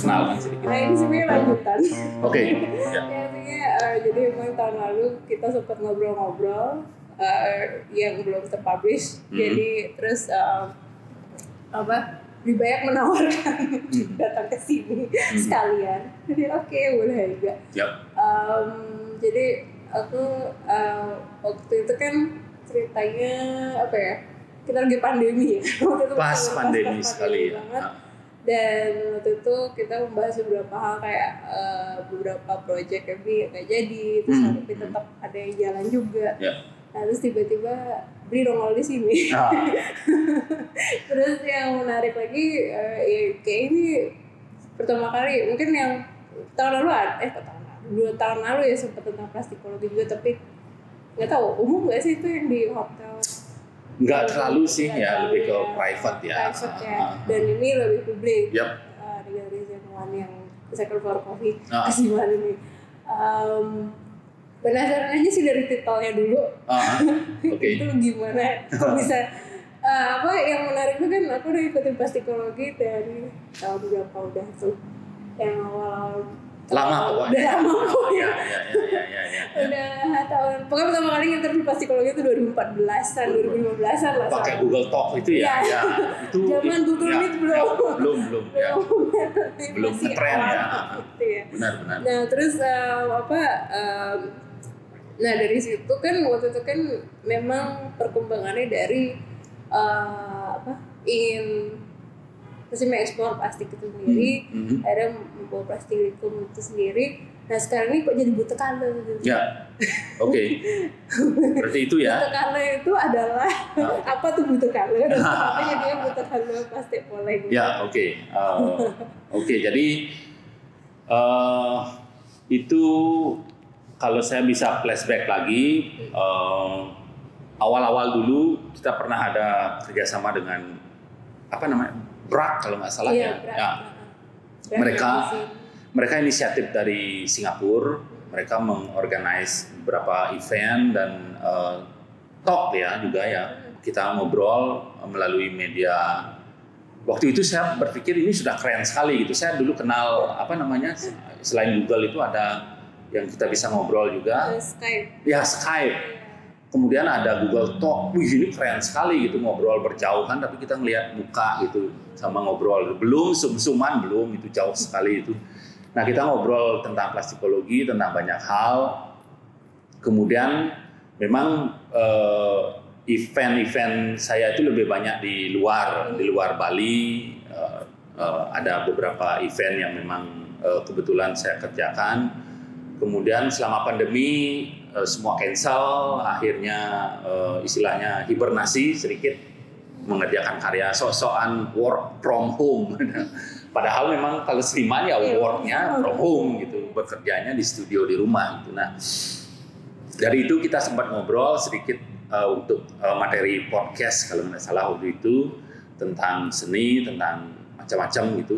perkenalkan sedikit. Nah ini sebenarnya lanjutan. Oke. Ya. Artinya eh, jadi emang tahun lalu kita sempat ngobrol-ngobrol eh, yang belum terpublish. Hmm. Jadi terus eh, apa? Lebih banyak menawarkan datang ke sini sekalian. Jadi oke boleh juga. Yap. Em, jadi aku eh, waktu itu kan ceritanya apa ya? Kita lagi pandemi ya. Waktu itu Pas benar-benar pandemi pas sekali ya. banget. Ah, Dan waktu itu kita membahas beberapa hal kayak eh, beberapa project yang bi- nggak jadi, terus Hmm. tapi tetap ada yang jalan juga. Ya. Nah, terus tiba-tiba beli nongol di sini. Ah, terus yang menarik lagi eh, ya, kayak ini pertama kali mungkin yang tahun lalu ada eh tahun lalu dua tahun lalu ya sempat tentang plastikologi juga tapi nggak tahu umum nggak sih itu yang di hotel Nggak terlalu sih ya, lebih ke private ya. private ya Ah, ah. dan ini lebih publik. Eh, di galeri Zenuan yang second floor coffee Ah. kesibuan ini Em, penasaran aja sih dari titelnya dulu Ah, Oke. itu gimana kok bisa eh, apa yang menarik itu kan aku udah ikutin plastikologi dari tahun berapa udah tuh yang awal Lama pokoknya. udah lama pokoknya Ya, ya, ya, ya, ya, ya. udah tahun pokoknya pertama kali nginterview plastikologi itu 2014an 2015an lah Pakai. Google Talk itu ya, Iya. ya. Itu Zaman Google ya, Meet belum. ya, belum, belum, ya. Belum- ngetren ya. gitu ya Benar, benar. Nah terus eh, apa? em, nah dari situ kan waktu itu kan memang perkembangannya dari eh, apa? Ingin masih mengeksplor plastik itu sendiri. Hmm, hmm. Akhirnya membawa plastikum itu sendiri. Nah sekarang ini kok jadi buta color gitu. Ya, oke. Berarti itu ya. Buta color itu adalah Ah. apa tuh buta color? Apa jadinya buta color plastik poleng? Ya, oke. Eh, oke, jadi eh itu kalau saya bisa flashback lagi, eh, awal-awal dulu kita pernah ada kerjasama dengan apa namanya Brak kalau nggak salah ya. berat. ya. Mereka-. Mereka inisiatif dari Singapura, mereka mengorganize beberapa event dan eh, talk ya juga ya. Kita ngobrol melalui media. Waktu itu saya berpikir ini sudah keren sekali gitu. Saya dulu kenal apa namanya selain Google itu ada yang kita bisa ngobrol juga. Eh, Skype. Ya Skype. Kemudian ada Google Talk. Wih ini keren sekali gitu ngobrol berjauhan tapi kita ngelihat muka gitu sama ngobrol. Belum sum-suman belum itu jauh sekali itu. Nah kita ngobrol tentang plastikologi tentang banyak hal. Kemudian memang eh, event-event saya itu lebih banyak di luar di luar Bali. Eh, eh, ada beberapa event yang memang eh, kebetulan saya kerjakan. Kemudian selama pandemi eh, semua cancel, akhirnya eh, istilahnya hibernasi sedikit mengerjakan karya sok-sokan work from home. Padahal memang kalau seniman ya Iya. worknya from home gitu, bekerjanya di studio di rumah gitu. Nah dari itu kita sempat ngobrol sedikit eh, untuk eh, materi podcast kalau nggak salah waktu itu tentang seni, tentang macam-macam gitu.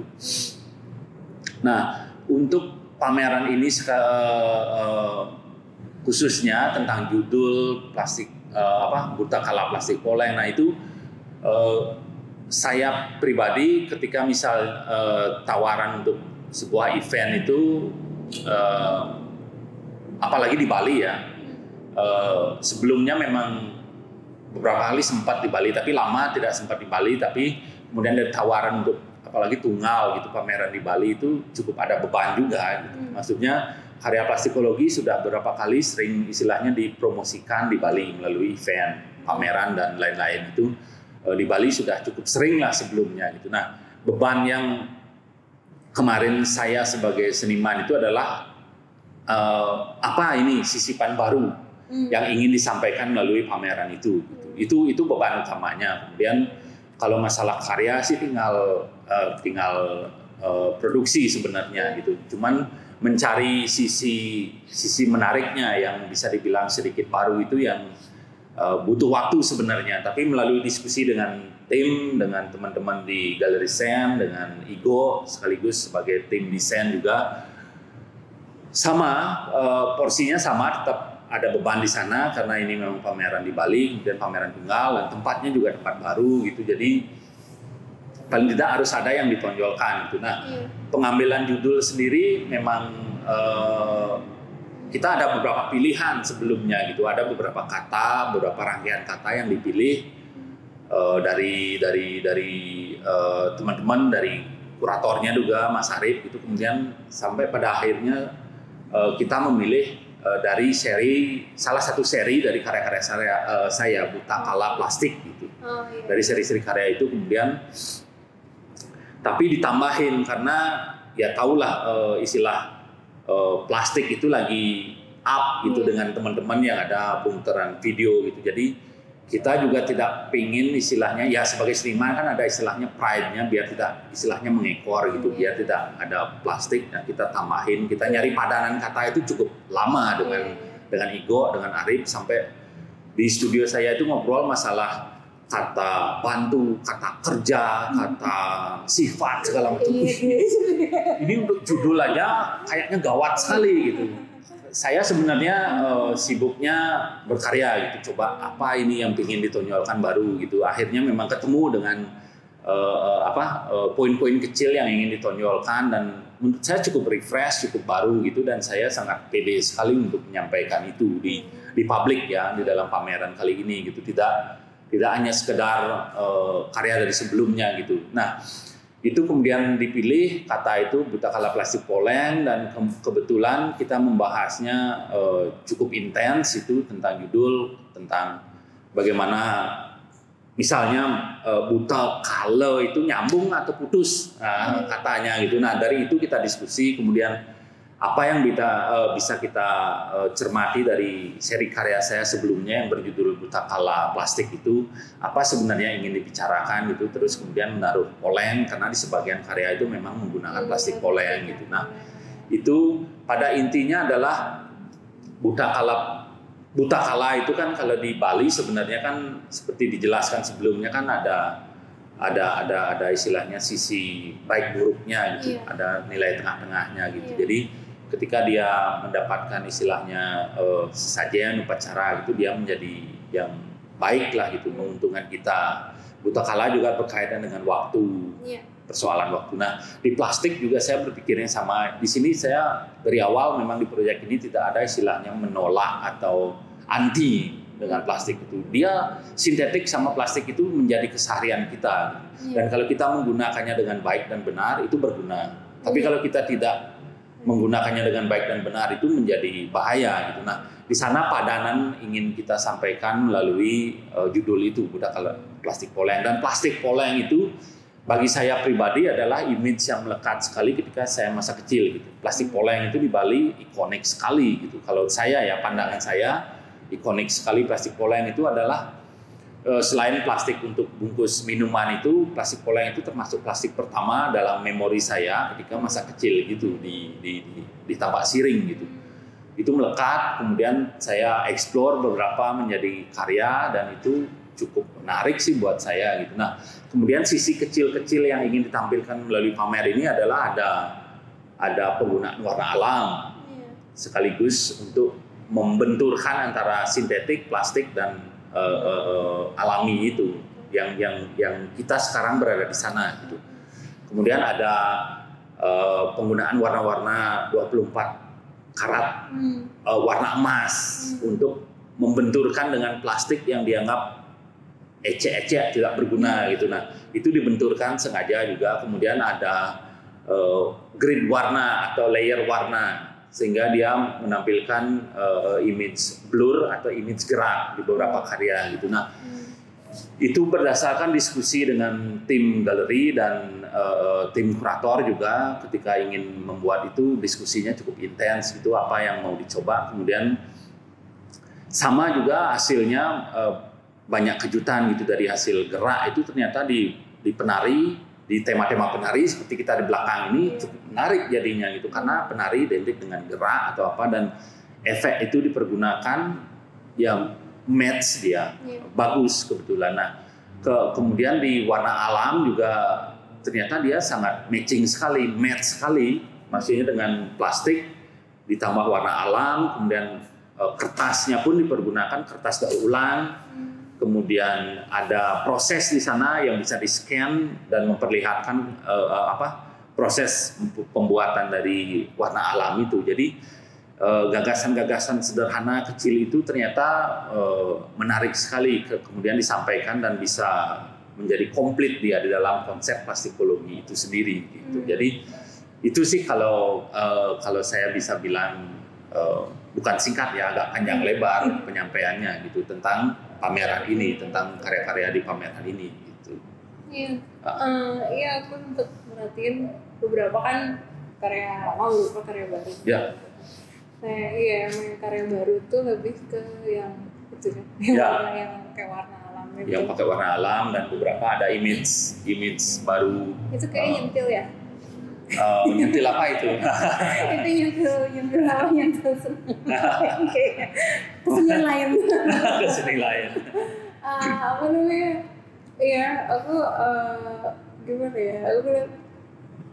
Nah untuk pameran ini eh, khususnya tentang judul plastik eh, apa buta kala plastik poleng. Nah itu eh, saya pribadi ketika misal eh, tawaran untuk sebuah event itu eh, apalagi di Bali ya eh, sebelumnya memang beberapa kali sempat di Bali tapi lama tidak sempat di Bali tapi kemudian ada tawaran untuk apalagi tunggal gitu pameran di Bali itu cukup ada beban juga gitu. Hmm. maksudnya karya plastikologi sudah beberapa kali sering istilahnya dipromosikan di Bali melalui event pameran dan lain-lain itu di Bali sudah cukup sering lah sebelumnya gitu nah beban yang kemarin saya sebagai seniman itu adalah eh, apa ini sisipan baru Hmm. yang ingin disampaikan melalui pameran itu. Gitu. Itu itu beban utamanya. Kemudian kalau masalah karya sih tinggal eh, tinggal eh, produksi sebenarnya gitu. Cuman mencari sisi sisi menariknya yang bisa dibilang sedikit baru itu yang eh, butuh waktu sebenarnya. Tapi melalui diskusi dengan tim, dengan teman-teman di Galeri Sen, dengan Igo sekaligus sebagai tim desain juga sama eh, porsinya sama tetap ada beban di sana karena ini memang pameran di Bali kemudian pameran tunggal dan tempatnya juga tempat baru gitu jadi paling tidak harus ada yang ditonjolkan gitu. Nah, Iya. pengambilan judul sendiri memang eh, kita ada beberapa pilihan sebelumnya gitu. Ada beberapa kata, beberapa rangkaian kata yang dipilih eh, dari dari dari eh, teman-teman dari kuratornya juga Mas Arif itu kemudian sampai pada akhirnya eh, kita memilih eh, dari seri salah satu seri dari karya-karya saya, eh, saya Buta Kala Plastik gitu Oh iya. dari seri-seri karya itu kemudian tapi ditambahin karena ya tahulah eh, istilah eh, plastik itu lagi up gitu Iya. dengan teman-teman yang ada pemutaran video gitu jadi kita juga tidak pingin istilahnya ya sebagai seniman kan ada istilahnya pride-nya biar tidak istilahnya mengekor gitu Iya. biar tidak ada plastik nah kita tambahin kita nyari padanan kata itu cukup lama dengan Iya. dengan Igo dengan Arif sampai di studio saya itu ngobrol masalah kata bantu, kata kerja, kata sifat segala macam. Iya, iya. Ini untuk judul aja kayaknya gawat sekali gitu. Saya sebenarnya eh, sibuknya berkarya gitu, coba apa ini yang ingin ditonjolkan baru gitu. Akhirnya memang ketemu dengan eh, apa eh, poin-poin kecil yang ingin ditonjolkan dan menurut saya cukup refresh, cukup baru gitu dan saya sangat pede sekali untuk menyampaikan itu di di publik ya di dalam pameran kali ini gitu. Tidak tidak hanya sekedar eh, karya dari sebelumnya gitu. Nah itu kemudian dipilih kata itu buta kala plastik poleng dan ke- kebetulan kita membahasnya eh, cukup intens itu tentang judul tentang bagaimana misalnya eh, buta kala itu nyambung atau putus nah, katanya gitu. Nah dari itu kita diskusi kemudian apa yang kita bisa kita cermati dari seri karya saya sebelumnya yang berjudul kala plastik itu apa sebenarnya ingin dibicarakan gitu terus kemudian menaruh poleng karena di sebagian karya itu memang menggunakan plastik poleng gitu. Nah itu pada intinya adalah buta kala buta kala itu kan kalau di Bali sebenarnya kan seperti dijelaskan sebelumnya kan ada ada ada ada istilahnya sisi baik buruknya gitu, Iya. ada nilai tengah-tengahnya gitu. Iya. Jadi ketika dia mendapatkan istilahnya eh, sesajen upacara gitu dia menjadi yang baik lah gitu menguntungkan kita. Buta kala juga berkaitan dengan waktu Iya. persoalan waktu. Nah, di plastik juga saya berpikirnya sama. Di sini saya dari awal memang di proyek ini tidak ada istilahnya menolak atau anti dengan plastik itu. Dia sintetik sama plastik itu menjadi keseharian kita. Iya. Dan kalau kita menggunakannya dengan baik dan benar itu berguna. Tapi Iya. kalau kita tidak menggunakannya dengan baik dan benar itu menjadi bahaya gitu. Nah, di sana padanan ingin kita sampaikan melalui eh, judul itu budak plastik poleng dan plastik poleng itu bagi saya pribadi adalah image yang melekat sekali ketika saya masa kecil gitu. Plastik poleng itu di Bali ikonik sekali gitu. Kalau saya ya pandangan saya ikonik sekali plastik poleng itu adalah selain plastik untuk bungkus minuman itu plastik poleng itu termasuk plastik pertama dalam memori saya ketika masa kecil gitu di di di, di Tabak Siring gitu. Itu melekat kemudian saya explore beberapa menjadi karya dan itu cukup menarik sih buat saya gitu. Nah, kemudian sisi kecil-kecil yang ingin ditampilkan melalui pamer ini adalah ada ada penggunaan warna alam Iya. sekaligus untuk membenturkan antara sintetik, plastik dan eh, eh, eh, alami itu yang yang yang kita sekarang berada di sana gitu. Kemudian ada eh, penggunaan warna-warna 24 karat Hmm. eh, warna emas untuk membenturkan dengan plastik yang dianggap ecek-ecek tidak berguna gitu. Nah, itu dibenturkan sengaja juga. Kemudian ada eh, grid warna atau layer warna sehingga dia menampilkan eh, image blur atau image gerak di beberapa karya gitu. Nah, Hmm. itu berdasarkan diskusi dengan tim galeri dan eh, tim kurator juga ketika ingin membuat itu diskusinya cukup intens gitu apa yang mau dicoba kemudian sama juga hasilnya eh, banyak kejutan gitu dari hasil gerak itu ternyata di di penari di tema-tema penari seperti kita di belakang ini cukup menarik jadinya gitu karena penari identik dengan gerak atau apa dan efek itu dipergunakan yang match dia Iya. bagus kebetulan. Nah, ke, kemudian di warna alam juga ternyata dia sangat matching sekali, match sekali, maksudnya dengan plastik ditambah warna alam, kemudian eh, kertasnya pun dipergunakan kertas daur ulang. Kemudian ada proses di sana yang bisa di scan dan memperlihatkan uh, uh, apa proses pembuatan dari warna alam itu. Jadi uh, gagasan-gagasan sederhana kecil itu ternyata uh, menarik sekali ke, kemudian disampaikan dan bisa menjadi komplit dia di dalam konsep plastikologi itu sendiri gitu. Hmm. Jadi itu sih kalau uh, kalau saya bisa bilang uh, bukan singkat ya agak panjang lebar penyampaiannya gitu tentang pameran ini tentang karya-karya di pameran ini gitu. Iya, uh, iya aku untuk merhatiin beberapa kan karya mau oh, karya baru. Ya. Nah, iya emang karya baru tuh lebih ke yang itu kan, yang, ya. warna, yang pakai warna alam. Gitu. Yang pakai warna alam dan beberapa ada image image baru. Itu kayak uh, nyentil ya. Uh, nyentil apa itu? itu nyentil nyentil apa nyentil kayak kesenian lain. kesenian lain. uh, apa namanya? Iya, aku uh, gimana ya? Aku bilang,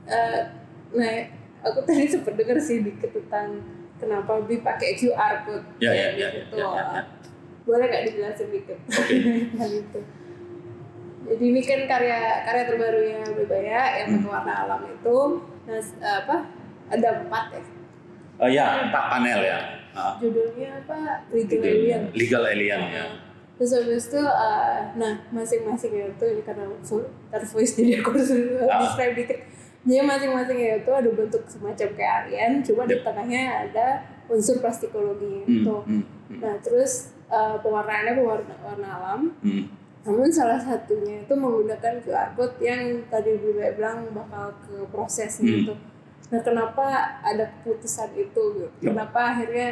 uh, nah, aku tadi sempat dengar sih dikit tentang kenapa lebih pakai QR code. Ya, ya, ya, gitu. ya, ya, ya. Boleh nggak dijelasin dikit tentang itu? Jadi ini kan karya karya terbarunya Bebaya yang hmm. warna alam itu, nah, apa? Ada empat ya? Uh, ya, empat panel ya. Uh. Judulnya apa? Legal Alien. Legal Alien ya. Terus habis itu, uh, nah masing-masing itu ini karena voice jadi aku harus uh. describe dikit. Jadi masing-masing itu ada bentuk semacam kayak alien, cuma yep. di tengahnya ada unsur plastikologi hmm, itu. Hmm, hmm. Nah terus uh, pewarnaannya pewarna warna alam. Hmm. Namun salah satunya itu menggunakan QR code yang tadi Bu bilang bakal ke proses Hmm. gitu. Nah kenapa ada keputusan itu? Gitu? Yep. Kenapa akhirnya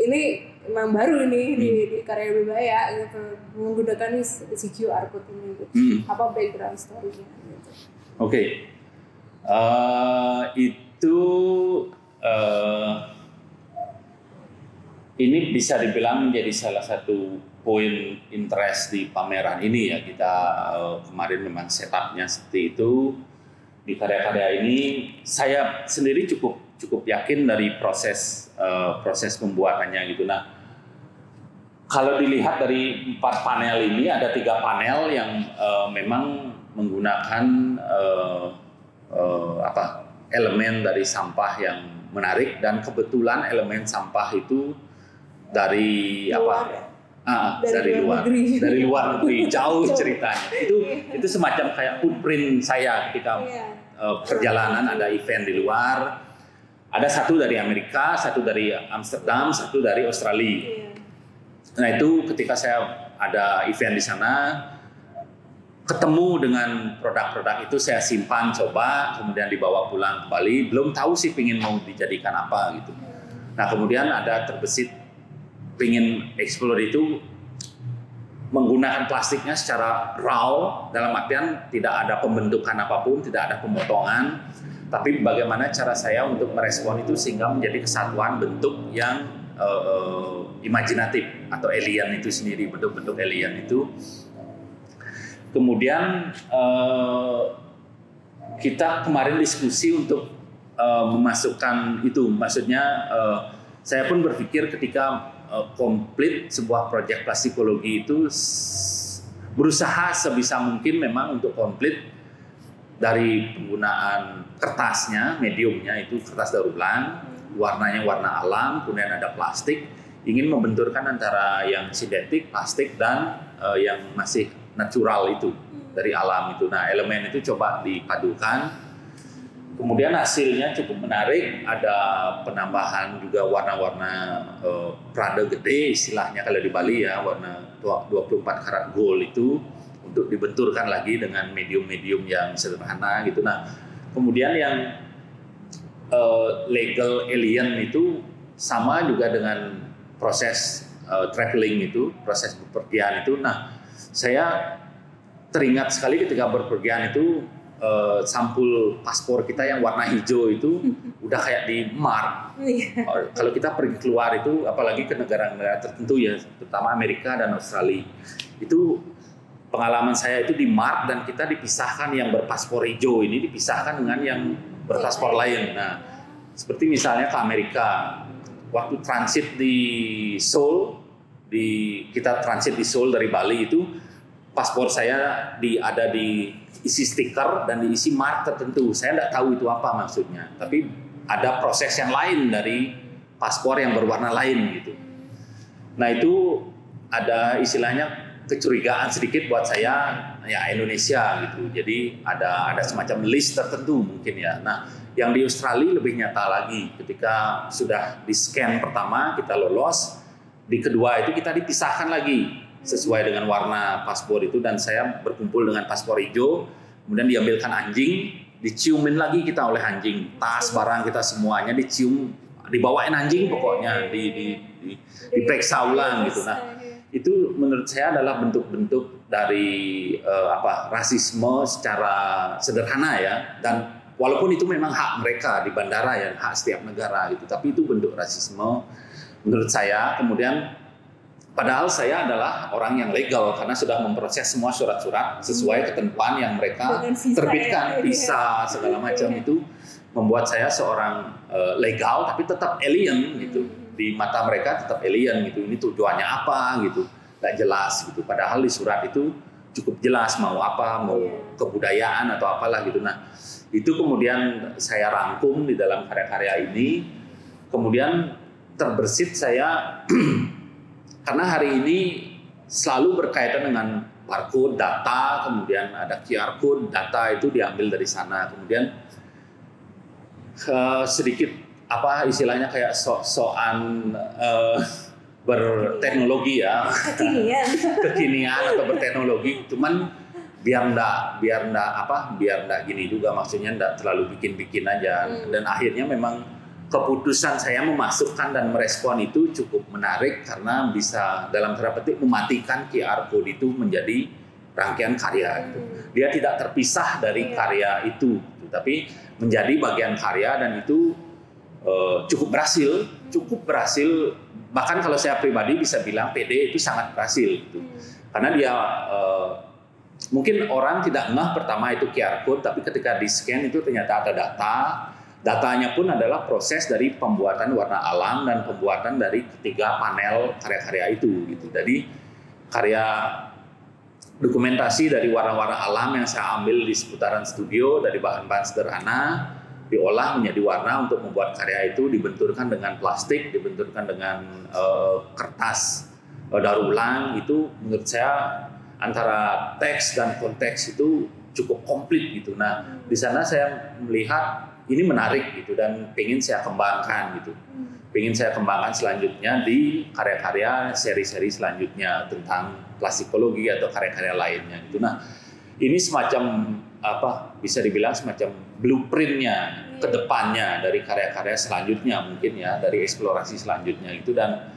ini emang baru ini di, Hmm. di karya Bebaya gitu menggunakan si QR code ini gitu. Hmm. Apa background story-nya gitu. Oke. Uh, itu uh, ini bisa dibilang menjadi salah satu poin interest di pameran ini ya kita uh, kemarin memang setupnya seperti itu di karya-karya ini saya sendiri cukup cukup yakin dari proses uh, proses pembuatannya gitu nah kalau dilihat dari empat panel ini ada tiga panel yang uh, memang menggunakan uh, uh, apa elemen dari sampah yang menarik dan kebetulan elemen sampah itu dari Luar, apa ya? Ah, Dari dari, luar negeri. dari luar negeri, jauh ceritanya. Itu itu semacam kayak footprint saya ketika Iya. uh, perjalanan ada event di luar. Ada satu dari Amerika, satu dari Amsterdam, satu dari Australia. Iya. Nah itu ketika saya ada event di sana, ketemu dengan produk-produk itu saya simpan, coba, kemudian dibawa pulang kembali. Belum tahu sih pingin mau dijadikan apa gitu. Nah kemudian ada terbesit pingin explore itu menggunakan plastiknya secara raw dalam artian tidak ada pembentukan apa pun, tidak ada pemotongan, tapi bagaimana cara saya untuk merespon itu sehingga menjadi kesatuan bentuk yang uh, imajinatif atau alien itu sendiri bentuk-bentuk alien itu. Kemudian uh, kita kemarin diskusi untuk uh, memasukkan itu, maksudnya uh, saya pun berpikir ketika uh, komplit sebuah proyek plastikologi itu berusaha sebisa mungkin memang untuk komplit dari penggunaan kertasnya, mediumnya itu kertas daur ulang, warnanya warna alam, kemudian ada plastik, ingin membenturkan antara yang sintetik, plastik dan uh, yang masih natural itu dari alam itu. Nah, elemen itu coba dipadukan Kemudian hasilnya cukup menarik, ada penambahan juga warna-warna eh, prada gede istilahnya kalau di Bali ya, warna 24 karat gold itu untuk dibenturkan lagi dengan medium-medium yang sederhana gitu. Nah, kemudian yang eh, legal alien itu sama juga dengan proses eh, traveling itu, proses bepergian itu. Nah, saya teringat sekali ketika berpergian itu eh, sampul paspor kita yang warna hijau itu udah kayak di mark. Iya. Oh, Kalau kita pergi keluar itu, apalagi ke negara-negara tertentu ya, terutama Amerika dan Australia, itu pengalaman saya itu di mark dan kita dipisahkan yang berpaspor hijau ini dipisahkan dengan yang berpaspor lain. Nah, seperti misalnya ke Amerika, waktu transit di Seoul di kita transit di Seoul dari Bali itu paspor saya di ada di isi stiker dan diisi mark tertentu. Saya tidak tahu itu apa maksudnya, tapi ada proses yang lain dari paspor yang berwarna lain gitu. Nah itu ada istilahnya kecurigaan sedikit buat saya ya Indonesia gitu. Jadi ada ada semacam list tertentu mungkin ya. Nah yang di Australia lebih nyata lagi ketika sudah di scan pertama kita lolos, di kedua itu kita dipisahkan lagi sesuai dengan warna paspor itu dan saya berkumpul dengan paspor hijau kemudian diambilkan anjing diciumin lagi kita oleh anjing tas barang kita semuanya dicium dibawain anjing pokoknya di di, di diperiksa ulang gitu. Nah itu menurut saya adalah bentuk-bentuk dari uh, apa rasisme secara sederhana ya. Dan walaupun itu memang hak mereka di bandara ya hak setiap negara gitu tapi itu bentuk rasisme menurut saya. Kemudian Padahal saya adalah orang yang legal karena sudah memproses semua surat-surat sesuai hmm. ketentuan yang mereka visa terbitkan, ya, visa segala macam iya. itu membuat saya seorang uh, legal tapi tetap alien gitu. Hmm. Di mata mereka tetap alien gitu. Ini tujuannya apa gitu. Gak jelas gitu. Padahal di surat itu cukup jelas mau apa, mau iya. kebudayaan atau apalah gitu. Nah, itu kemudian saya rangkum di dalam karya-karya ini. Kemudian terbersit saya karena hari ini selalu berkaitan dengan barcode, data, kemudian ada QR code, data itu diambil dari sana, kemudian uh, sedikit apa istilahnya kayak so-soan uh, berteknologi ya, kekinian, kekinian atau berteknologi, cuman biar ndak biar ndak apa biar ndak gini juga. Maksudnya ndak terlalu bikin-bikin aja. Hmm. dan akhirnya memang keputusan saya memasukkan dan merespon itu cukup menarik karena bisa dalam tanda petik mematikan QR code itu menjadi rangkaian karya itu. Hmm. Dia tidak terpisah dari iya. karya itu, tapi menjadi bagian karya dan itu uh, cukup berhasil, cukup berhasil. Bahkan kalau saya pribadi bisa bilang PD itu sangat berhasil, gitu. Hmm. karena dia uh, mungkin orang tidak ngeh pertama itu QR code, tapi ketika di scan itu ternyata ada data Datanya pun adalah proses dari pembuatan warna alam dan pembuatan dari ketiga panel karya-karya itu gitu. Jadi karya dokumentasi dari warna-warna alam yang saya ambil di seputaran studio dari bahan-bahan sederhana diolah menjadi warna untuk membuat karya itu dibenturkan dengan plastik, dibenturkan dengan uh, kertas uh, daur ulang itu menurut saya antara teks dan konteks itu cukup komplit gitu. Nah, di sana saya melihat ini menarik gitu dan pengen saya kembangkan gitu. Hmm. Pengen saya kembangkan selanjutnya di karya-karya seri-seri selanjutnya tentang plastikologi atau karya-karya lainnya gitu. Nah, ini semacam apa bisa dibilang semacam blueprintnya ke iya. depannya dari karya-karya selanjutnya mungkin ya dari eksplorasi selanjutnya itu dan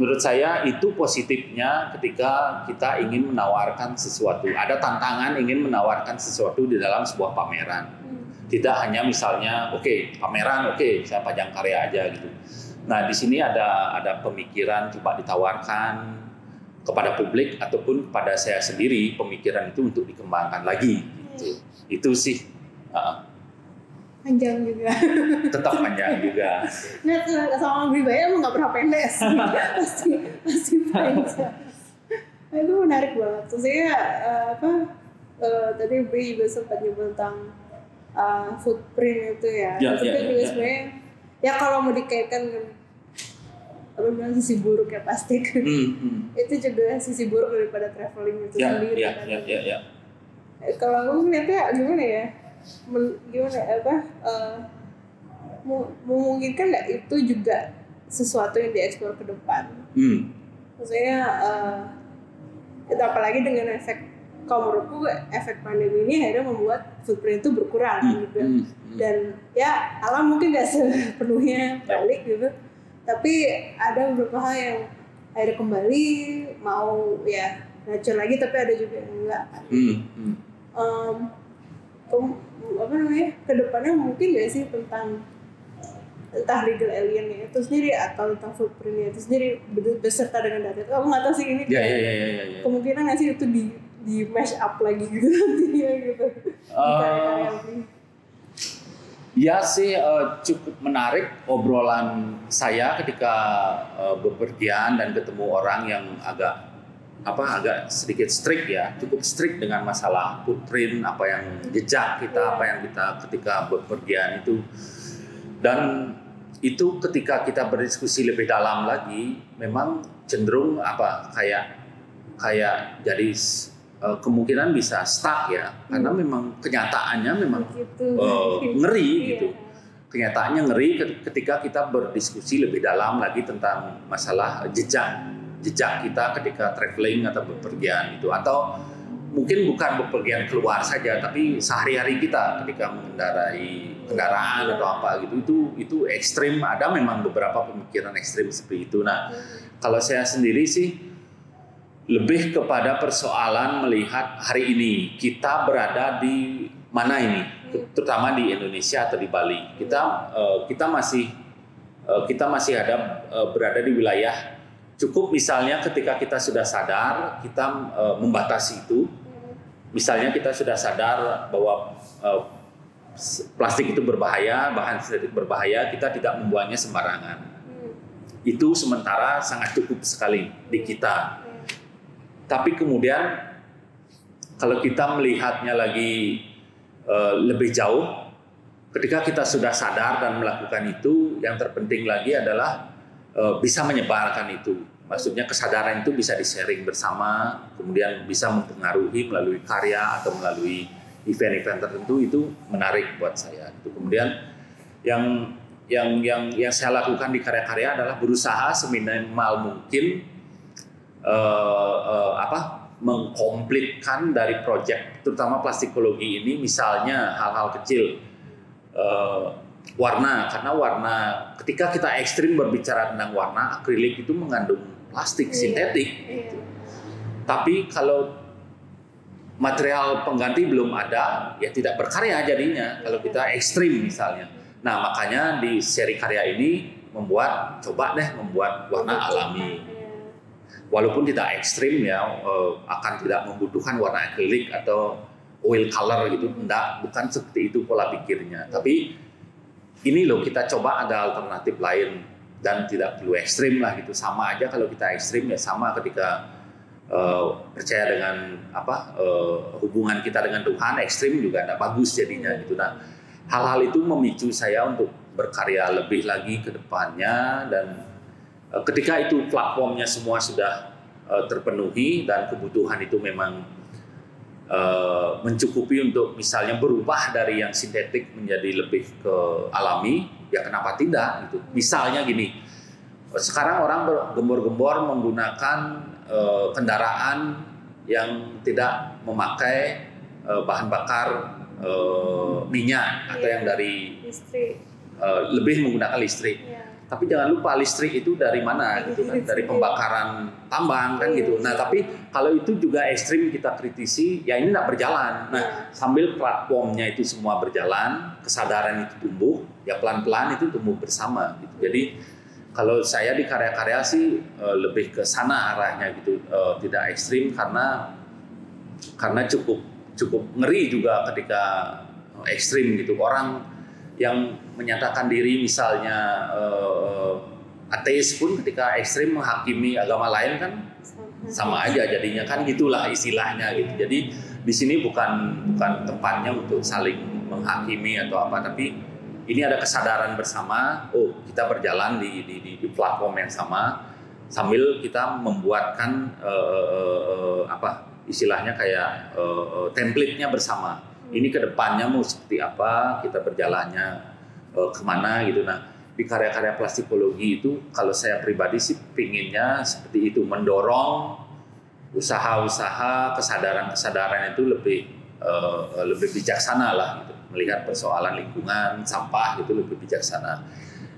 menurut saya itu positifnya ketika kita ingin menawarkan sesuatu ada tantangan ingin menawarkan sesuatu di dalam sebuah pameran tidak hanya misalnya oke okay, pameran oke okay, saya pajang karya aja gitu. Nah di sini ada ada pemikiran coba ditawarkan kepada publik ataupun pada saya sendiri pemikiran itu untuk dikembangkan lagi gitu. Itu sih. Uh, panjang juga. Tetap panjang juga. Nah sama pribadi emang nggak pernah pendek sih. Pasti pasti panjang. Nah, itu menarik banget. Terus saya uh, apa uh, tadi Bri juga sempat nyebut tentang uh, footprint itu ya. Ya, itu ya, juga ya, sebenarnya ya. kalau mau dikaitkan dengan apa bilang sisi buruk ya pasti hmm, hmm. itu juga sisi buruk daripada traveling itu ya, sendiri ya, kan. Ya, ya, ya. Eh, kalau aku ngeliatnya gimana ya? Men, gimana apa? Uh, memungkinkan nggak itu juga sesuatu yang dieksplor ke depan? Hmm. Maksudnya uh, itu apalagi dengan efek kalau menurutku efek pandemi ini akhirnya membuat footprint itu berkurang hmm. gitu hmm. hmm. dan ya alam mungkin gak sepenuhnya balik gitu tapi ada beberapa hal yang akhirnya kembali mau ya nature lagi tapi ada juga yang enggak hmm. Hmm. Um, apa namanya ke depannya mungkin gak sih tentang entah legal alien itu sendiri atau tentang footprintnya itu sendiri beserta dengan data itu aku nggak tahu sih ini ya, ya, ya, ya, ya. kemungkinan nggak sih itu di di mash up lagi gitu nantinya gitu uh, Ya sih uh, cukup menarik obrolan saya ketika uh, bepergian dan ketemu orang yang agak apa agak sedikit strict ya, cukup strict dengan masalah footprint, apa yang jejak kita, apa yang kita ketika bepergian itu. Dan itu ketika kita berdiskusi lebih dalam lagi, memang cenderung apa kayak kayak jadi uh, kemungkinan bisa stuck ya karena hmm. memang kenyataannya memang uh, ngeri iya. gitu kenyataannya ngeri ketika kita berdiskusi lebih dalam lagi tentang masalah jejak jejak kita ketika traveling atau bepergian itu atau mungkin bukan bepergian keluar saja tapi sehari-hari kita ketika mengendarai kendaraan atau apa gitu itu itu ekstrim ada memang beberapa pemikiran ekstrim seperti itu nah hmm. kalau saya sendiri sih lebih kepada persoalan melihat hari ini kita berada di mana ini, terutama di Indonesia atau di Bali. Kita uh, kita masih uh, kita masih ada uh, berada di wilayah cukup misalnya ketika kita sudah sadar kita uh, membatasi itu. Misalnya kita sudah sadar bahwa uh, plastik itu berbahaya, bahan sintetik berbahaya, kita tidak membuangnya sembarangan. Hmm. Itu sementara sangat cukup sekali di kita tapi kemudian kalau kita melihatnya lagi uh, lebih jauh, ketika kita sudah sadar dan melakukan itu, yang terpenting lagi adalah uh, bisa menyebarkan itu. Maksudnya kesadaran itu bisa di-sharing bersama, kemudian bisa mempengaruhi melalui karya atau melalui event-event tertentu itu menarik buat saya. Itu kemudian yang yang yang yang saya lakukan di karya-karya adalah berusaha seminimal mungkin uh, uh, apa mengkomplitkan dari proyek terutama plastikologi ini misalnya hal-hal kecil uh, warna. Karena warna ketika kita ekstrim berbicara tentang warna akrilik itu mengandung plastik iya, sintetik. iya. tapi kalau material pengganti belum ada ya tidak berkarya jadinya kalau kita ekstrim misalnya. Nah makanya di seri karya ini membuat coba deh membuat warna alami walaupun tidak ekstrim ya uh, akan tidak membutuhkan warna akrilik atau oil color gitu. Enggak bukan seperti itu pola pikirnya. Tapi ini loh kita coba ada alternatif lain. Dan tidak perlu ekstrim lah gitu. Sama aja kalau kita ekstrim ya sama ketika uh, percaya dengan apa uh, hubungan kita dengan Tuhan ekstrim juga tidak bagus jadinya gitu. Nah hal-hal itu memicu saya untuk berkarya lebih lagi ke depannya dan Eh, ketika itu platformnya semua sudah uh, terpenuhi dan kebutuhan itu memang uh, mencukupi untuk misalnya berubah dari yang sintetik menjadi lebih ke alami, ya kenapa tidak gitu. Misalnya gini, sekarang orang bergembor-gembor menggunakan uh, kendaraan yang tidak memakai uh, bahan bakar uh, minyak atau yang dari listrik. Uh, lebih menggunakan listrik. Yeah tapi jangan lupa listrik itu dari mana gitu kan? Dari pembakaran tambang kan gitu. Nah tapi kalau itu juga ekstrim kita kritisi ya ini tidak berjalan. Nah sambil platformnya itu semua berjalan kesadaran itu tumbuh ya pelan-pelan itu tumbuh bersama gitu. Jadi kalau saya di karya-karya sih eh, lebih ke sana arahnya gitu eh, tidak ekstrim karena karena cukup cukup ngeri juga ketika ekstrim gitu. Orang yang menyatakan diri misalnya uh, ateis pun ketika ekstrim menghakimi agama lain kan sama aja jadinya. Kan gitulah istilahnya gitu. Jadi di sini bukan bukan tempatnya untuk saling menghakimi atau apa tapi ini ada kesadaran bersama. Oh kita berjalan di di, di, di platform yang sama sambil kita membuatkan uh, uh, apa istilahnya kayak uh, uh, template-nya bersama ini ke depannya mau seperti apa? Kita berjalannya uh, ke mana gitu. Nah di karya-karya plastikologi itu kalau saya pribadi sih pinginnya seperti itu mendorong usaha-usaha kesadaran-kesadaran itu lebih uh, lebih bijaksana lah gitu. Melihat persoalan lingkungan sampah itu lebih bijaksana.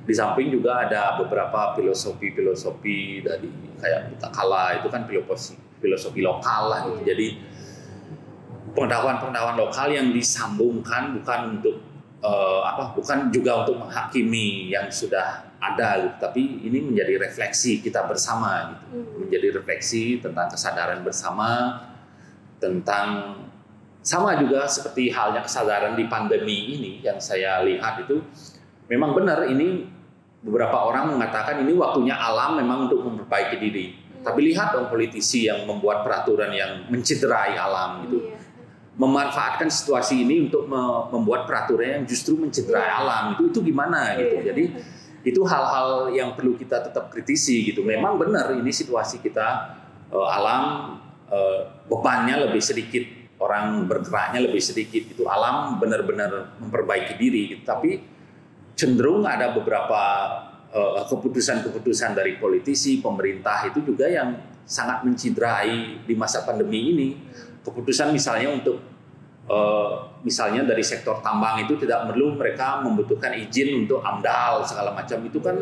Di samping juga ada beberapa filosofi-filosofi dari kayak Butakala itu kan filosofi filosofi lokal lah gitu. Jadi pengetahuan-pengetahuan lokal yang disambungkan bukan untuk uh, apa bukan juga untuk menghakimi yang sudah ada gitu, tapi ini menjadi refleksi kita bersama gitu. Hmm. Menjadi refleksi tentang kesadaran bersama tentang sama juga seperti halnya kesadaran di pandemi ini yang saya lihat itu memang benar ini beberapa orang mengatakan ini waktunya alam memang untuk memperbaiki diri. Tapi lihat dong politisi yang membuat peraturan yang mencederai alam gitu. Iya. Memanfaatkan situasi ini untuk me- membuat peraturan yang justru mencederai Iya. alam itu itu gimana gitu. Iya. Jadi itu hal-hal yang perlu kita tetap kritisi gitu. Memang benar ini situasi kita eh, alam eh, bebannya lebih sedikit, orang bergeraknya lebih sedikit itu alam benar-benar memperbaiki diri gitu. Tapi cenderung ada beberapa eh, keputusan-keputusan dari politisi, pemerintah itu juga yang sangat menciderai di masa pandemi ini. Keputusan misalnya untuk eh, misalnya dari sektor tambang itu tidak perlu mereka membutuhkan izin untuk amdal segala macam itu kan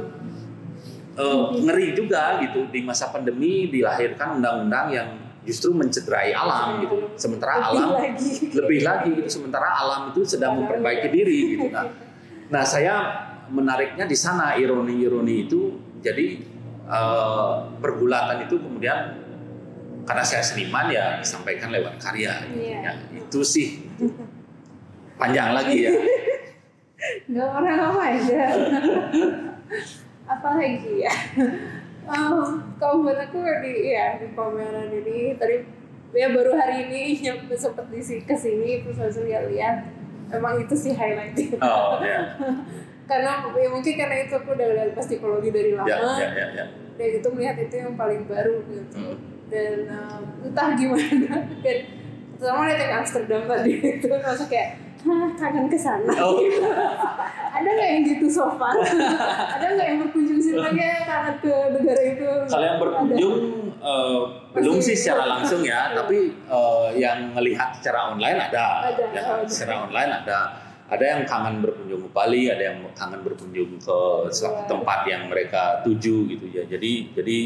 eh, ngeri juga gitu di masa pandemi dilahirkan undang-undang yang justru mencederai alam gitu. Sementara Lebih alam lagi. lebih lagi gitu sementara alam itu sedang memperbaiki diri gitu. Nah, nah saya menariknya di sana ironi-ironi itu jadi eh, pergulatan itu kemudian karena saya seniman ya disampaikan lewat karya. Iya. Ya, itu sih panjang lagi ya. Nggak pernah apa aja. apa lagi ya? Um, kalau buat aku di ya di pameran ini tadi ya baru hari ini nyampe sempat di si- ke sini terus langsung lihat-lihat emang itu sih highlightnya Oh ya, karena ya mungkin karena itu aku udah lihat psikologi dari lama ya, ya, ya, ya. Dan itu melihat itu yang paling baru gitu Hmm. dan um, entah gimana dan terutama lihat yang Amsterdam tadi itu langsung kayak Hah, kangen ke sana Oh. ada nggak yang gitu so far ada nggak yang berkunjung sini lagi kangen ke negara itu Kalau yang berkunjung eh, belum sih secara langsung ya, tapi eh, yang melihat secara online ada. Ada, Ya, oh, ada. secara online ada. Ada yang kangen berkunjung ke Bali, ada yang kangen berkunjung ke Luar. tempat yang mereka tuju gitu ya. Jadi jadi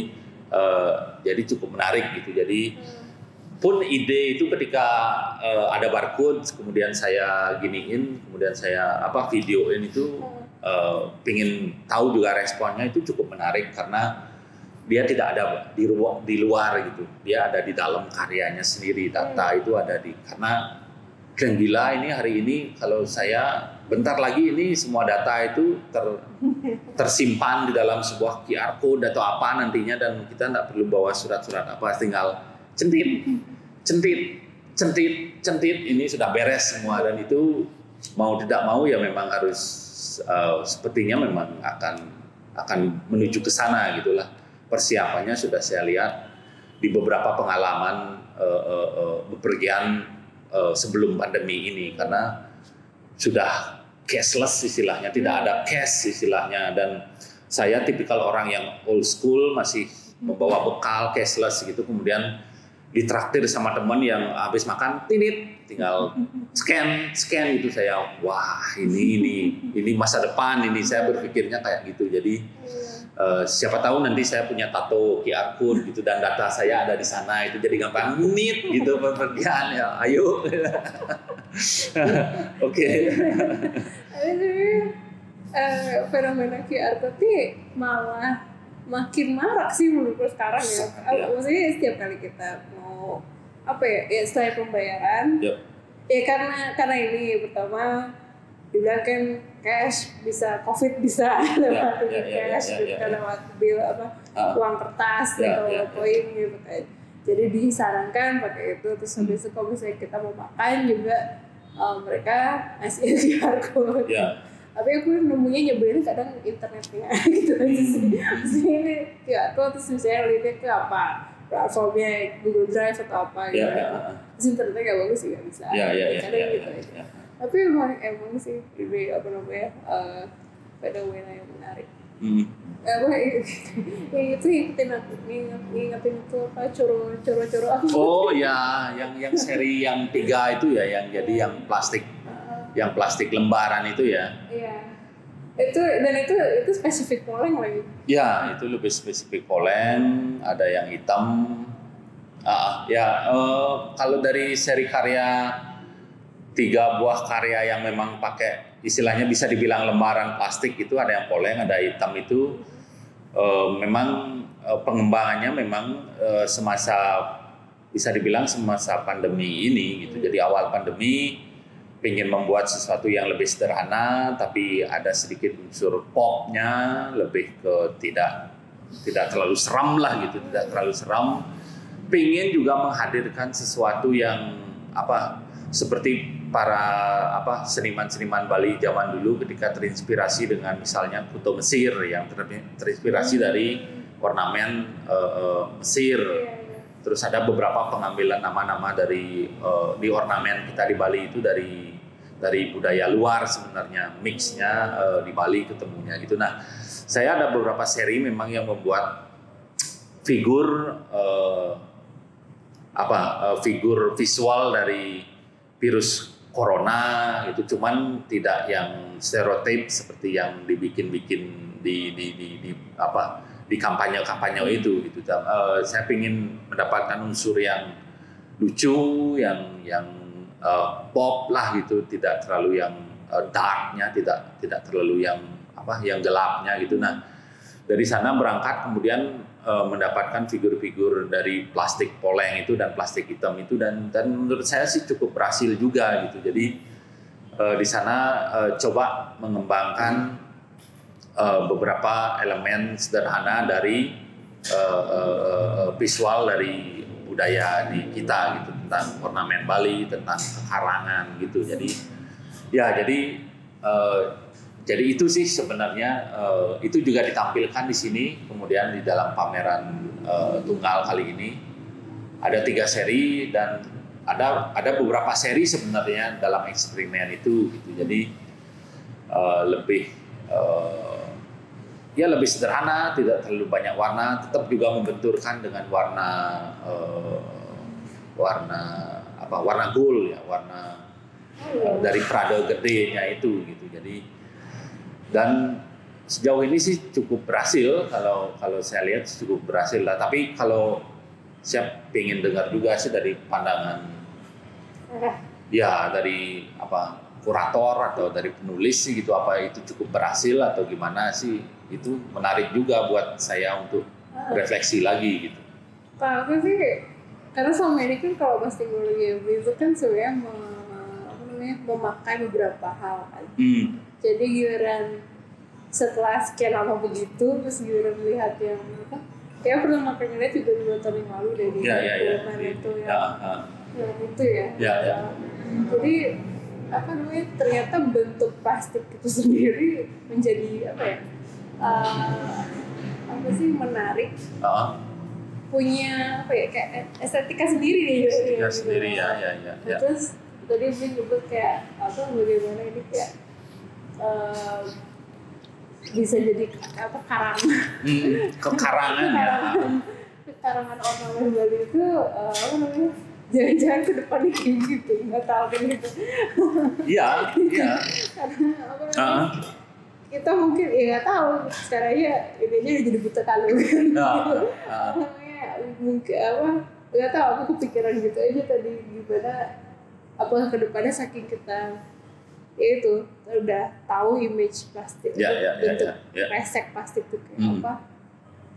eh, jadi cukup menarik gitu. Jadi pun ide itu ketika eh, ada barcode, kemudian saya giniin, kemudian saya apa videoin itu eh, pingin tahu juga responnya itu cukup menarik karena dia tidak ada di luar, di luar gitu dia ada di dalam karyanya sendiri data itu ada di karena yang gila ini hari ini kalau saya bentar lagi ini semua data itu ter, tersimpan di dalam sebuah QR code atau apa nantinya dan kita tidak perlu bawa surat-surat apa tinggal centit centit centit centit. Ini sudah beres semua dan itu mau tidak mau ya memang harus eh, sepertinya memang akan akan menuju ke sana gitulah. Persiapannya sudah saya lihat di beberapa pengalaman eh, eh, eh, bepergian eh, sebelum pandemi ini karena sudah cashless istilahnya tidak ada cash istilahnya. Dan saya tipikal orang yang old school masih membawa bekal cashless gitu kemudian ditraktir sama teman yang habis makan tinit tinggal scan scan itu saya wah ini ini ini masa depan ini. Saya berpikirnya kayak gitu. Jadi eh, siapa tahu nanti saya punya tato QR code gitu dan data saya ada di sana itu jadi gampang nit gitu bepergian ya ayo oke Tapi eh, fenomena QR code ini malah makin marak sih menurutku sekarang ya. Ya. Maksudnya setiap kali kita mau apa ya, ya setelah pembayaran, Yep. ya karena karena ini pertama dibilang kan cash bisa covid bisa lewat ya, ya, cash ya, ya, bisa ya. lewat bill apa Ah. uang kertas Ya, atau ya, ya. koin gitu kan. Jadi disarankan pakai itu terus habis itu kalau misalnya kita mau makan juga eh, mereka ngasih QR code. Ya. Tapi aku nemunya nyebelin kadang internetnya gitu aja sih. Maksudnya ini QR code terus misalnya linknya ke apa platformnya Google Drive atau apa gitu. ya ya. Terus internetnya gak bagus juga bisa. Ya ya ya kadang ya, gitu ya, aja. ya. Tapi emang emang sih ini apa namanya eh fenomena yang menarik Hmm. Eh, apa yang itu ngikutin aku nginget, ngingetin itu apa coro coro coro apa Oh ya, yang yang seri yang tiga itu ya, yang jadi yang plastik, Eh, yang plastik lembaran itu ya. iya itu dan itu itu spesifik poleng lagi Ya, itu lebih spesifik polen, ada yang hitam. Ah, ya, eh, kalau dari seri karya tiga buah karya yang memang pakai istilahnya bisa dibilang lembaran plastik itu ada yang polen, ada hitam itu eh, memang eh, pengembangannya memang eh, semasa bisa dibilang semasa pandemi ini gitu. Jadi awal pandemi ingin membuat sesuatu yang lebih sederhana tapi ada sedikit unsur popnya lebih ke tidak tidak terlalu seram lah gitu tidak terlalu seram pengen juga menghadirkan sesuatu yang apa seperti para apa seniman-seniman Bali zaman dulu ketika terinspirasi dengan misalnya kuto Mesir yang terinspirasi dari ornamen uh, Mesir. Terus ada beberapa pengambilan nama-nama dari uh, di ornamen kita di Bali itu dari dari budaya luar sebenarnya mixnya uh, di Bali ketemunya gitu. Nah, saya ada beberapa seri memang yang membuat figur uh, apa uh, figur visual dari virus corona itu cuman tidak yang stereotip seperti yang dibikin-bikin di di di, di apa di kampanye-kampanye itu gitu. Uh, saya ingin mendapatkan unsur yang lucu, yang yang uh, pop lah gitu, tidak terlalu yang uh, darknya, tidak tidak terlalu yang apa yang gelapnya gitu. Nah dari sana berangkat kemudian uh, mendapatkan figur-figur dari plastik poleng itu dan plastik hitam itu dan dan menurut saya sih cukup berhasil juga gitu. Jadi uh, di sana uh, coba mengembangkan uh, beberapa elemen sederhana dari uh, uh, visual dari budaya di kita gitu tentang ornamen Bali, tentang karangan gitu. Jadi ya jadi uh, jadi itu sih sebenarnya uh, itu juga ditampilkan di sini kemudian di dalam pameran uh, tunggal kali ini. Ada tiga seri dan ada ada beberapa seri sebenarnya dalam eksperimen itu gitu. Jadi uh, lebih uh, ya lebih sederhana tidak terlalu banyak warna tetap juga membenturkan dengan warna uh, warna apa warna gold ya warna uh, dari Prada gedenya itu gitu. Jadi dan sejauh ini sih cukup berhasil kalau kalau saya lihat cukup berhasil lah tapi kalau siap ingin dengar juga sih dari pandangan ya dari apa kurator atau dari penulis sih gitu apa itu cukup berhasil atau gimana sih itu menarik juga buat saya untuk refleksi lagi gitu. Pak aku sih karena selama ini kan kalau pas teknologi itu kan sebenarnya memakai beberapa hal kan. Hmm jadi giliran setelah sekian lama begitu terus giliran melihat yang apa kayak pernah makan ngeliat juga dua tahun yang lalu dari ya, ya, ya. itu ya, ya, ya. yang itu ya, ya, ya. jadi apa namanya ternyata bentuk plastik itu sendiri menjadi apa ya uh, apa sih menarik uh. punya apa ya kayak estetika sendiri nih estetika ya, sendiri ya ya ya, ya. terus tadi gue nyebut kayak apa bagaimana ini kayak uh, bisa jadi apa karang. Hmm, kekarangan ya? Kekarangan orang Bali itu uh, apa namanya jangan-jangan ke depannya kayak gitu nggak tahu kan gitu. Iya iya. Karena apa namanya uh. kita mungkin ya nggak tahu sekarang ya ini udah jadi buta kalu. Kan uh, uh. mungkin apa nggak tahu aku kepikiran gitu aja tadi gimana apa ke depannya saking kita ya itu udah tahu image plastik ya, ya, ya, bentuk ya, ya. resek plastik itu kayak hmm. apa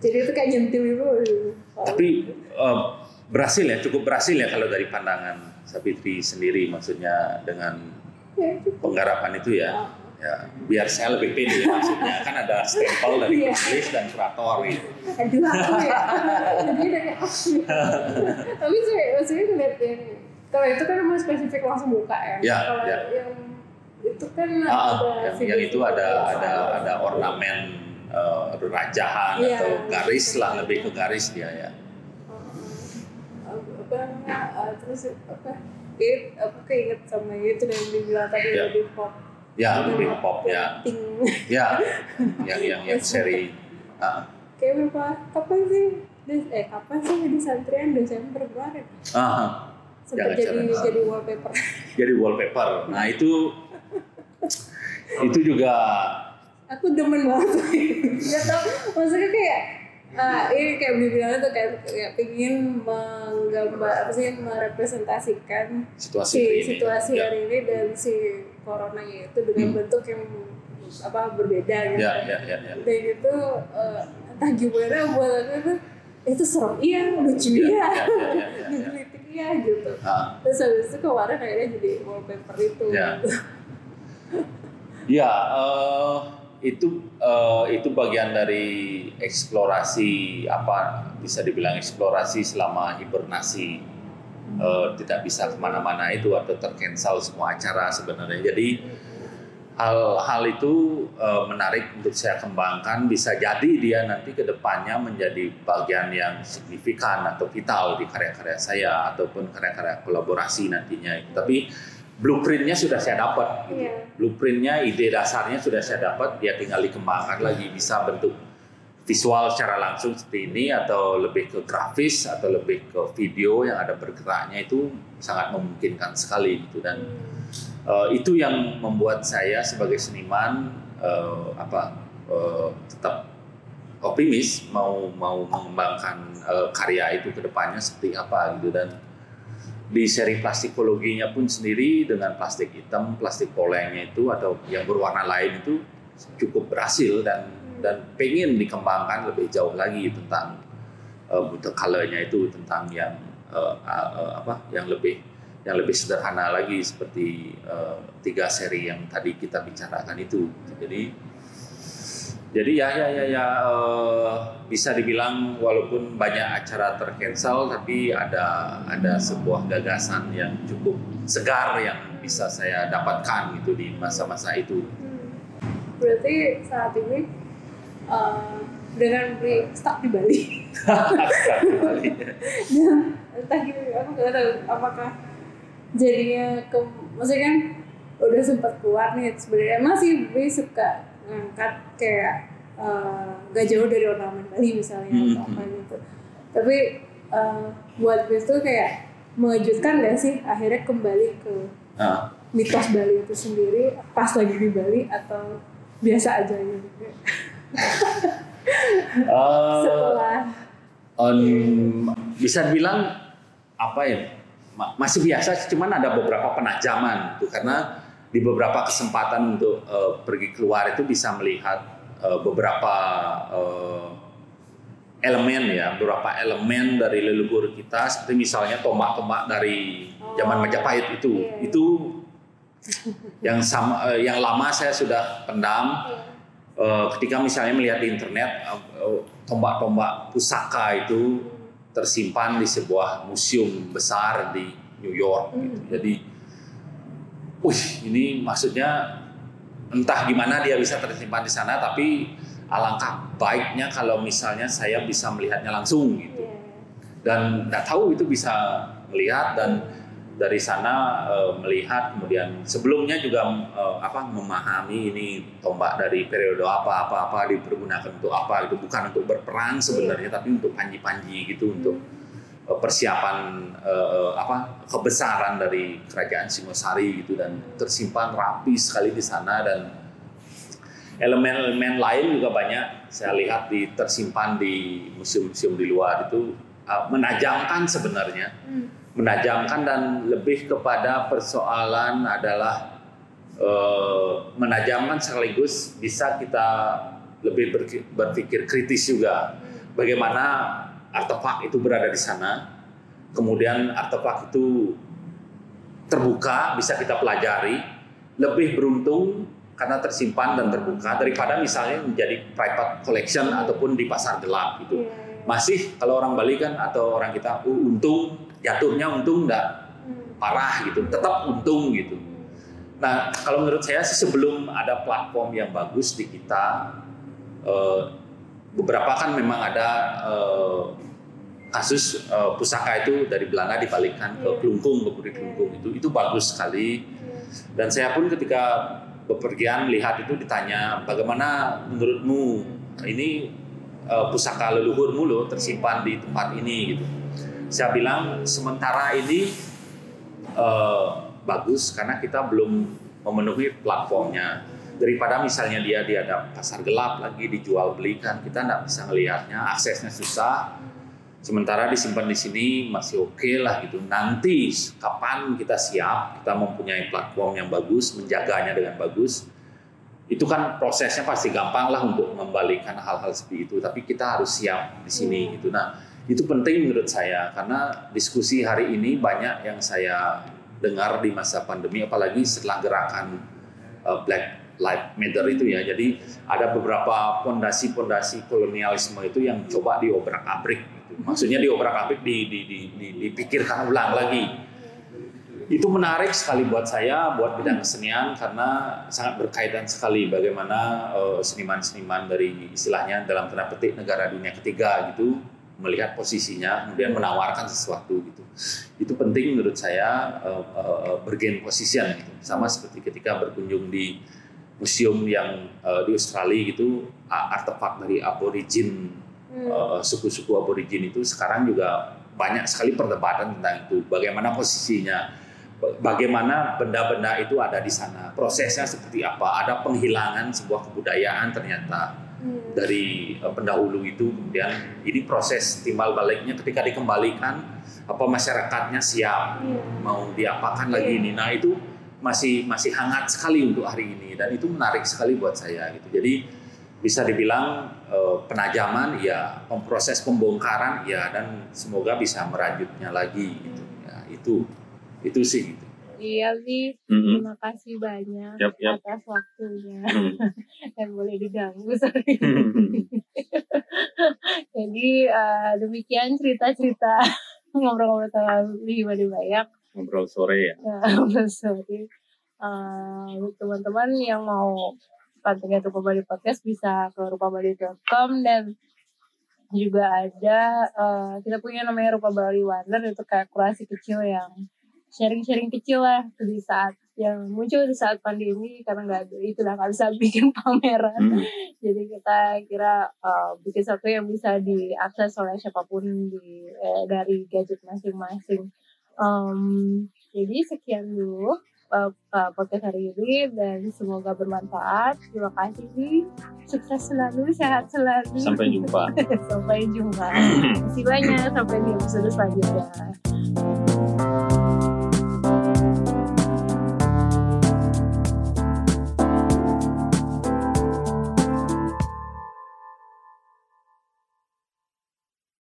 jadi itu kayak nyentil itu tapi uh, berhasil ya cukup berhasil ya kalau dari pandangan Sapitri sendiri maksudnya dengan ya, penggarapan itu ya oh. ya biar saya lebih pede ya, maksudnya kan ada stempel dari yeah. penulis dan kurator gitu aduh aku ya jadi dari aku tapi saya maksudnya ngeliat kalau itu kan memang spesifik langsung buka ya, ya kalau ya. yang itu kan ah, ada yang, yang itu ada ada ada ornamen uh, rajahan ya, atau garis lah lebih ke garis dia ya. Apa namanya uh, terus apa? It aku keinget sama itu yang dibilang tadi ya. lebih pop. Ya lebih pop ya. Ya yang yang yang seri. uh. kayak berapa kapan sih? Eh kapan sih di santrian? Desember kemarin. Uh, sempat jadi jadi wallpaper. Jadi wallpaper. Nah itu itu juga aku demen banget nggak tau maksudnya kayak uh, ini kayak bilang tuh kayak, kayak pingin menggambar apa sih merepresentasikan situasi si hari situasi ini. hari ya. ini dan si corona itu dengan hmm. bentuk yang apa berbeda gitu ya, ya, ya, ya. dan itu uh, entah gimana buat aku tuh itu serem iya lucu ya, iya ya, ya, ya, ya, ya. ya gitu Nah, terus habis itu kemarin akhirnya jadi wallpaper itu Ya. Ya, eh, itu eh, itu bagian dari eksplorasi apa bisa dibilang eksplorasi selama hibernasi Eh, tidak bisa ke mana-mana itu atau tercancel semua acara sebenarnya. Jadi hal-hal itu eh, menarik untuk saya kembangkan. Bisa jadi dia nanti ke depannya menjadi bagian yang signifikan atau vital di karya-karya saya ataupun karya-karya kolaborasi nantinya. Tapi blueprintnya sudah saya dapat. gitu. Iya. Blueprintnya, ide dasarnya sudah saya dapat. Dia tinggal dikembangkan lagi bisa bentuk visual secara langsung seperti ini atau lebih ke grafis atau lebih ke video yang ada bergeraknya itu sangat memungkinkan sekali gitu dan eh, itu yang membuat saya sebagai seniman eh, apa eh, tetap optimis mau mau mengembangkan eh, karya itu ke depannya seperti apa gitu dan di seri plastikologinya pun sendiri dengan plastik hitam, plastik polengnya itu atau yang berwarna lain itu cukup berhasil dan dan pengen dikembangkan lebih jauh lagi tentang uh, buta colornya itu tentang yang uh, uh, apa yang lebih yang lebih sederhana lagi seperti uh, tiga seri yang tadi kita bicarakan itu. Jadi jadi ya ya ya ya uh, bisa dibilang walaupun banyak acara tercancel tapi ada ada sebuah gagasan yang cukup segar yang bisa saya dapatkan gitu di masa-masa itu. Hmm. berarti saat ini eh, dengan beli stuck di Bali. Dan entah gitu aku nggak tahu apakah jadinya ke maksudnya kan udah sempat keluar nih sebenarnya. Masih Bri suka ngangkat kayak eh, gak jauh dari ornamen Bali misalnya atau Hmm. apa gitu. Tapi eh, buat Bri tuh kayak mengejutkan gak sih akhirnya kembali ke Nah, mitos Bali itu sendiri pas lagi di Bali atau biasa aja gitu? Uh, setelah. Um, bisa dibilang apa ya ma- masih biasa cuman ada beberapa penajaman gitu. Karena di beberapa kesempatan untuk uh, pergi keluar itu bisa melihat uh, beberapa uh, elemen ya beberapa elemen dari leluhur kita seperti misalnya tombak-tombak dari zaman Oh, Majapahit itu iya. itu yang sama uh, yang lama saya sudah pendam Eh, ketika misalnya melihat di internet tombak-tombak pusaka itu tersimpan di sebuah museum besar di New York. gitu. Hmm. Jadi, wih ini maksudnya entah gimana dia bisa tersimpan di sana, tapi alangkah baiknya kalau misalnya saya bisa melihatnya langsung gitu. Iya. Dan nggak tahu itu bisa melihat dan dari sana eh, melihat kemudian sebelumnya juga eh, apa memahami ini tombak dari periode apa apa apa dipergunakan untuk apa itu bukan untuk berperang sebenarnya tapi untuk panji-panji gitu untuk eh, persiapan eh, apa kebesaran dari kerajaan Singosari gitu dan tersimpan rapi sekali di sana dan elemen-elemen lain juga banyak. Saya lihat di tersimpan di museum-museum di luar itu eh, menajamkan sebenarnya. Hmm. menajamkan dan lebih kepada persoalan adalah eh, menajamkan sekaligus bisa kita lebih berpikir kritis juga. Bagaimana artefak itu berada di sana. Kemudian artefak itu terbuka bisa kita pelajari. Lebih beruntung karena tersimpan dan terbuka daripada misalnya menjadi private collection ataupun di pasar gelap gitu. Iya, iya. masih kalau orang Bali kan atau orang kita uh, untung. Jatuhnya untung enggak Hmm. parah gitu. Tetap untung gitu. Nah kalau menurut saya sih sebelum ada platform yang bagus di kita eh, beberapa kan memang ada eh, kasus eh, pusaka itu dari Belanda dibalikkan ke Iya. Kelungkung ke Puri Kelungkung itu itu bagus sekali Iya. dan saya pun ketika bepergian melihat itu ditanya bagaimana menurutmu ini eh, pusaka leluhurmu loh tersimpan di tempat ini gitu. Saya bilang sementara ini eh, bagus karena kita belum memenuhi platformnya. Daripada misalnya dia di ada pasar gelap lagi dijual belikan, kita nggak bisa melihatnya, aksesnya susah. Sementara disimpan di sini masih oke lah gitu. Nanti kapan kita siap, kita mempunyai platform yang bagus, menjaganya dengan bagus, itu kan prosesnya pasti gampang lah untuk membalikan hal-hal seperti itu. Tapi kita harus siap di sini Hmm. gitu. Nah Itu penting menurut saya karena diskusi hari ini banyak yang saya dengar di masa pandemi apalagi setelah gerakan uh, Black Lives Matter itu ya. Jadi ada beberapa pondasi-pondasi kolonialisme itu yang coba diobrak-abrik. Gitu. Maksudnya diobrak-abrik di, di, di, di, dipikirkan ulang lagi. Itu menarik sekali buat saya, buat bidang kesenian karena sangat berkaitan sekali bagaimana uh, seniman-seniman dari istilahnya dalam tanda petik negara dunia ketiga gitu melihat posisinya kemudian menawarkan sesuatu gitu itu penting menurut saya uh, uh, bergain position gitu sama seperti ketika berkunjung di museum yang uh, di Australia gitu artefak dari aborigin hmm. uh, suku-suku aborigin itu sekarang juga banyak sekali perdebatan tentang itu bagaimana posisinya bagaimana benda-benda itu ada di sana prosesnya seperti apa ada penghilangan sebuah kebudayaan ternyata Hmm. dari uh, pendahulu itu kemudian ini proses timbal baliknya ketika dikembalikan apa masyarakatnya siap hmm. mau diapakan lagi ini nah itu masih masih hangat sekali untuk hari ini dan itu menarik sekali buat saya gitu jadi bisa dibilang uh, penajaman ya proses pembongkaran ya dan semoga bisa merajutnya lagi gitu ya itu itu sih gitu. Iya Vi, terima kasih banyak yep, yep. atas waktunya mm. dan boleh diganggu sorry. Mm-hmm. Jadi uh, demikian cerita-cerita ngobrol-ngobrol sama di Bayak. Ngobrol sore ya. ya ngobrol sore. Uh, teman-teman yang mau pantengin Rupa Bali Podcast bisa ke rupabali.com dan juga ada uh, kita punya namanya Rupa Bali Wonder itu kayak kurasi kecil yang sharing-sharing kecil lah di saat yang muncul di saat pandemi karena nggak ada itu lah nggak bisa bikin pameran hmm. jadi kita kira uh, bikin satu yang bisa diakses oleh siapa pun di eh, dari gadget masing-masing um, jadi sekian dulu uh, uh, podcast hari ini dan semoga bermanfaat. Terima kasih. Sukses selalu sehat selalu. Sampai jumpa. Sampai jumpa. Terima kasih banyak. Sampai di episode selanjutnya